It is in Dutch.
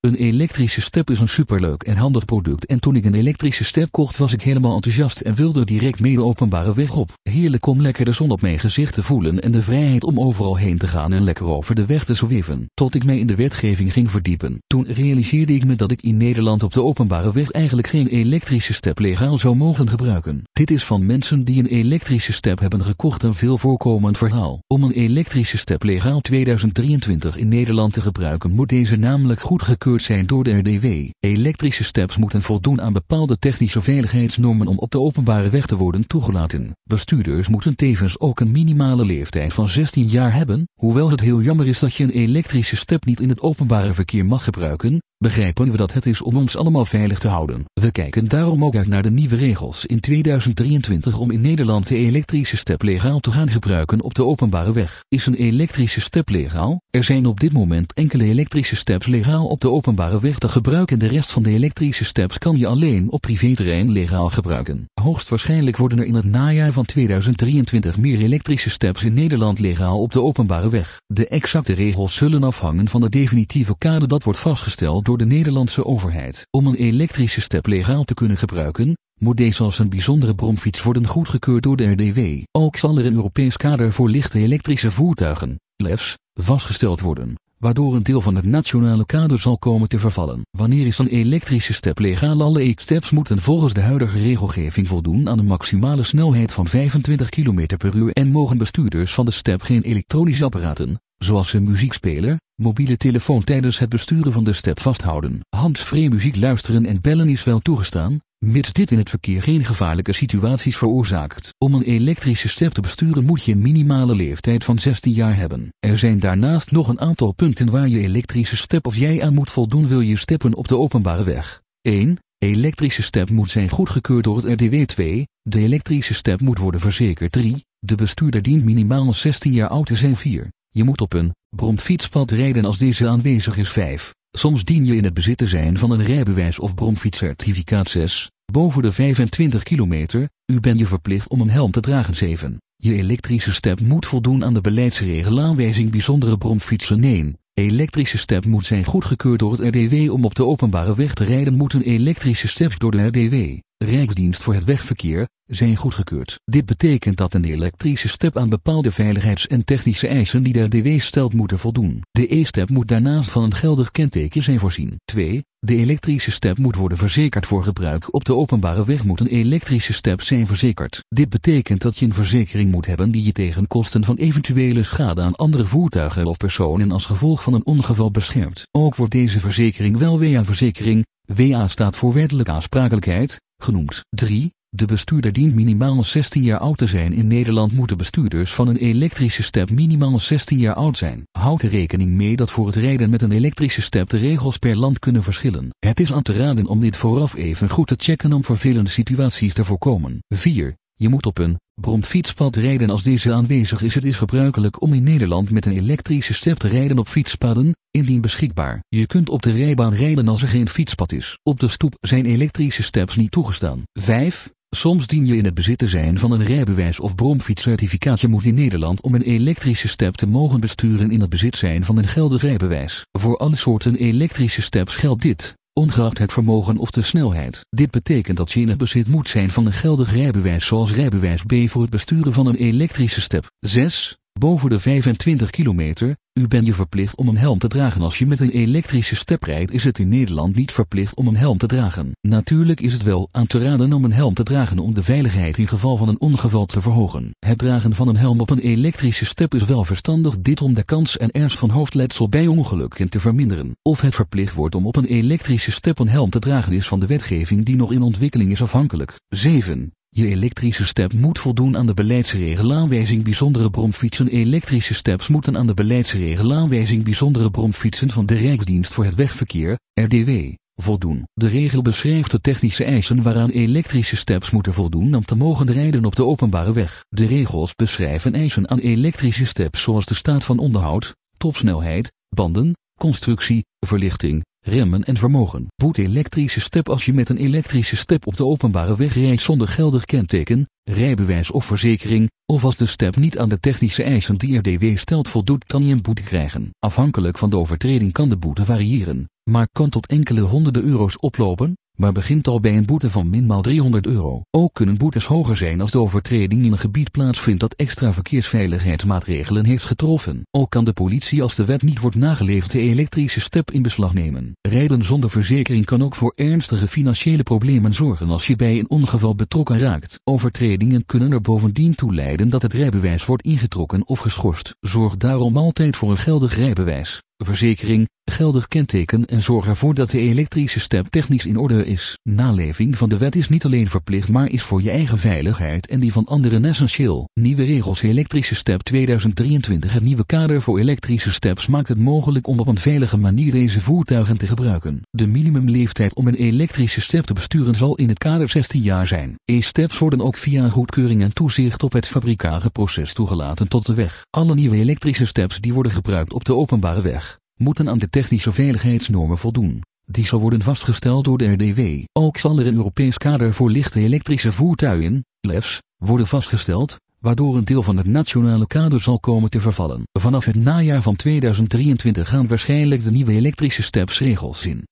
Een elektrische step is een superleuk en handig product en toen ik een elektrische step kocht was ik helemaal enthousiast en wilde direct mee de openbare weg op. Heerlijk om lekker de zon op mijn gezicht te voelen en de vrijheid om overal heen te gaan en lekker over de weg te zweven. Tot ik mij in de wetgeving ging verdiepen. Toen realiseerde ik me dat ik in Nederland op de openbare weg eigenlijk geen elektrische step legaal zou mogen gebruiken. Dit is van mensen die een elektrische step hebben gekocht een veel voorkomend verhaal. Om een elektrische step legaal 2023 in Nederland te gebruiken moet deze namelijk goedgekeurd zijn door de RDW. Elektrische steps moeten voldoen aan bepaalde technische veiligheidsnormen om op de openbare weg te worden toegelaten. Bestuurders moeten tevens ook een minimale leeftijd van 16 jaar hebben. Hoewel het heel jammer is dat je een elektrische step niet in het openbare verkeer mag gebruiken, begrijpen we dat het is om ons allemaal veilig te houden. We kijken daarom ook uit naar de nieuwe regels in 2023 om in Nederland de elektrische step legaal te gaan gebruiken op de openbare weg. Is een elektrische step legaal? Er zijn op dit moment enkele elektrische steps legaal op de openbare weg te gebruiken. De rest van de elektrische steps kan je alleen op privéterrein legaal gebruiken. Hoogstwaarschijnlijk worden er in het najaar van 2023 meer elektrische steps in Nederland legaal op de openbare weg. De exacte regels zullen afhangen van de definitieve kader dat wordt vastgesteld door de Nederlandse overheid. Om een elektrische step legaal te kunnen gebruiken, moet deze als een bijzondere bromfiets worden goedgekeurd door de RDW. Ook zal er een Europees kader voor lichte elektrische voertuigen, LEFs, vastgesteld worden, waardoor een deel van het nationale kader zal komen te vervallen. Wanneer is een elektrische step legaal? Alle e-steps moeten volgens de huidige regelgeving voldoen aan een maximale snelheid van 25 km per uur en mogen bestuurders van de step geen elektronische apparaten, zoals een muziekspeler, mobiele telefoon tijdens het besturen van de step vasthouden. Handsfree muziek luisteren en bellen is wel toegestaan, mits dit in het verkeer geen gevaarlijke situaties veroorzaakt. Om een elektrische step te besturen moet je een minimale leeftijd van 16 jaar hebben. Er zijn daarnaast nog een aantal punten waar je elektrische step of jij aan moet voldoen wil je steppen op de openbare weg. 1. Elektrische step moet zijn goedgekeurd door het RDW 2. De elektrische step moet worden verzekerd 3. De bestuurder dient minimaal 16 jaar oud te zijn 4. Je moet op een bromfietspad rijden als deze aanwezig is 5. Soms dien je in het bezit te zijn van een rijbewijs of bromfietscertificaat 6. Boven de 25 kilometer, u bent je verplicht om een helm te dragen 7. Je elektrische step moet voldoen aan de beleidsregel aanwijzing bijzondere bromfietsen 1. Elektrische step moet zijn goedgekeurd door het RDW om op de openbare weg te rijden moeten elektrische steps door de RDW, Rijksdienst voor het Wegverkeer, zijn goedgekeurd. Dit betekent dat een elektrische step aan bepaalde veiligheids- en technische eisen die de RDW stelt moeten voldoen. De e-step moet daarnaast van een geldig kenteken zijn voorzien. 2. De elektrische step moet worden verzekerd voor gebruik op de openbare weg moet een elektrische step zijn verzekerd. Dit betekent dat je een verzekering moet hebben die je tegen kosten van eventuele schade aan andere voertuigen of personen als gevolg van een ongeval beschermt. Ook wordt deze verzekering wel WA-verzekering, WA staat voor wettelijke aansprakelijkheid, genoemd. 3. De bestuurder dient minimaal 16 jaar oud te zijn. In Nederland moeten bestuurders van een elektrische step minimaal 16 jaar oud zijn. Houd er rekening mee dat voor het rijden met een elektrische step de regels per land kunnen verschillen. Het is aan te raden om dit vooraf even goed te checken om vervelende situaties te voorkomen. 4. Je moet op een bromfietspad rijden als deze aanwezig is. Het is gebruikelijk om in Nederland met een elektrische step te rijden op fietspaden, indien beschikbaar. Je kunt op de rijbaan rijden als er geen fietspad is. Op de stoep zijn elektrische steps niet toegestaan. 5. Soms dien je in het bezit te zijn van een rijbewijs of bromfietscertificaat. Je moet in Nederland om een elektrische step te mogen besturen in het bezit zijn van een geldig rijbewijs. Voor alle soorten elektrische steps geldt dit, ongeacht het vermogen of de snelheid. Dit betekent dat je in het bezit moet zijn van een geldig rijbewijs zoals rijbewijs B voor het besturen van een elektrische step. 6. Boven de 25 kilometer, u bent je verplicht om een helm te dragen als je met een elektrische step rijdt is het in Nederland niet verplicht om een helm te dragen. Natuurlijk is het wel aan te raden om een helm te dragen om de veiligheid in geval van een ongeval te verhogen. Het dragen van een helm op een elektrische step is wel verstandig dit om de kans en ernst van hoofdletsel bij ongelukken te verminderen. Of het verplicht wordt om op een elektrische step een helm te dragen is van de wetgeving die nog in ontwikkeling is afhankelijk. 7. Je elektrische step moet voldoen aan de beleidsregel aanwijzing bijzondere bromfietsen. Elektrische steps moeten aan de beleidsregel aanwijzing bijzondere bromfietsen van de Rijksdienst voor het Wegverkeer, RDW, voldoen. De regel beschrijft de technische eisen waaraan elektrische steps moeten voldoen om te mogen rijden op de openbare weg. De regels beschrijven eisen aan elektrische steps zoals de staat van onderhoud, topsnelheid, banden, constructie, verlichting, remmen en vermogen. Boet elektrische step als je met een elektrische step op de openbare weg rijdt zonder geldig kenteken, rijbewijs of verzekering, of als de step niet aan de technische eisen die RDW stelt voldoet kan je een boete krijgen. Afhankelijk van de overtreding kan de boete variëren, maar kan tot enkele honderden euro's oplopen, maar begint al bij een boete van minimaal 300 euro. Ook kunnen boetes hoger zijn als de overtreding in een gebied plaatsvindt dat extra verkeersveiligheidsmaatregelen heeft getroffen. Ook kan de politie als de wet niet wordt nageleefd de elektrische step in beslag nemen. Rijden zonder verzekering kan ook voor ernstige financiële problemen zorgen als je bij een ongeval betrokken raakt. Overtredingen kunnen er bovendien toe leiden dat het rijbewijs wordt ingetrokken of geschorst. Zorg daarom altijd voor een geldig rijbewijs verzekering, geldig kenteken en zorg ervoor dat de elektrische step technisch in orde is. Naleving van de wet is niet alleen verplicht maar is voor je eigen veiligheid en die van anderen essentieel. Nieuwe regels elektrische step 2023 Het nieuwe kader voor elektrische steps maakt het mogelijk om op een veilige manier deze voertuigen te gebruiken. De minimumleeftijd om een elektrische step te besturen zal in het kader 16 jaar zijn. E-steps worden ook via goedkeuring en toezicht op het fabrikageproces toegelaten tot de weg. Alle nieuwe elektrische steps die worden gebruikt op de openbare weg moeten aan de technische veiligheidsnormen voldoen. Die zal worden vastgesteld door de RDW. Ook zal er een Europees kader voor lichte elektrische voertuigen, LEFs, worden vastgesteld, waardoor een deel van het nationale kader zal komen te vervallen. Vanaf het najaar van 2023 gaan waarschijnlijk de nieuwe elektrische steps regels in.